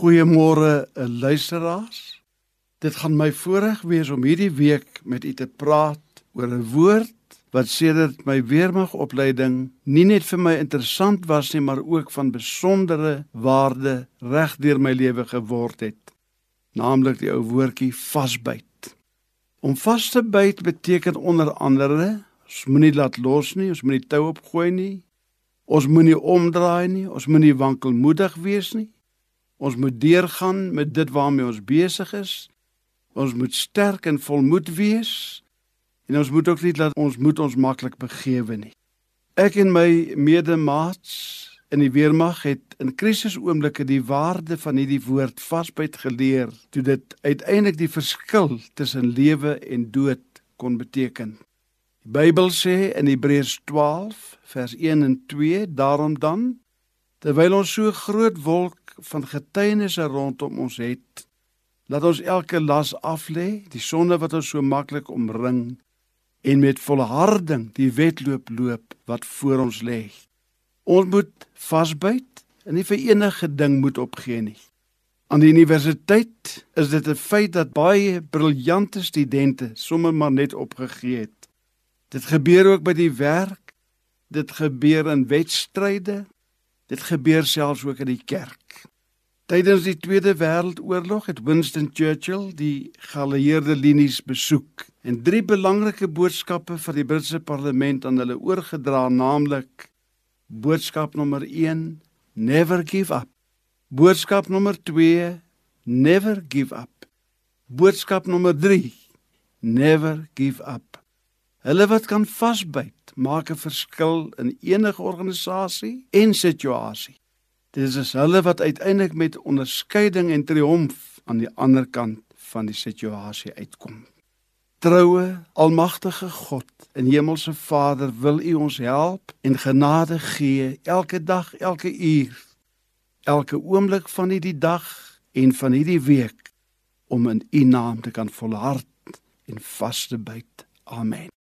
Goeiemôre, eh, luisteraars. Dit gaan my voorreg wees om hierdie week met u te praat oor 'n woord wat sedert my weermagopleiding nie net vir my interessant was nie, maar ook van besondere waarde reg deur my lewe geword het. Naamlik die ou woordjie vasbyt. Om vas te byt beteken onder andere ons moenie laat los nie, ons moenie tou opgooi nie. Ons moenie omdraai nie, ons moenie wankelmoedig wees nie. Ons moet deurgaan met dit waarmee ons besig is. Ons moet sterk en volmoed wees. En ons moet ook nie laat ons moet ons maklik begewe nie. Ek en my medemaats in die weermag het in krisisoomblikke die waarde van hierdie woord vasbyt geleer toe dit uiteindelik die verskil tussen lewe en dood kon beteken. Die Bybel sê in Hebreërs 12 vers 1 en 2 daarom dan terwyl ons so groot wolk van getuienisse rondom ons het, laat ons elke las aflê, die sonde wat ons so maklik omring en met volharding die wedloop loop wat voor ons lê. Ons moet vasbyt en nie vir enige ding moet opgee nie. Aan die universiteit is dit 'n feit dat baie briljante studente sommer maar net opgegee het. Dit gebeur ook by die werk. Dit gebeur in wedstryde. Dit gebeur selfs ook in die kerk. Tydens die Tweede Wêreldoorlog het Winston Churchill die geallieerde linies besoek en drie belangrike boodskappe van die Britse parlement aan hulle oorgedra, naamlik boodskap nommer 1: Never give up. Boodskap nommer 2: Never give up. Boodskap nommer 3: Never give up. Hulle wat kan vasbyt, maak 'n verskil in enige organisasie en situasie. Dit is hulle wat uiteindelik met onderskeiding en triomf aan die ander kant van die situasie uitkom. Troue, almagtige God en hemelse Vader, wil U ons help en genade gee elke dag, elke uur, elke oomblik van hierdie dag en van hierdie week om in U naam te kan volhard en vas te byt. Amen.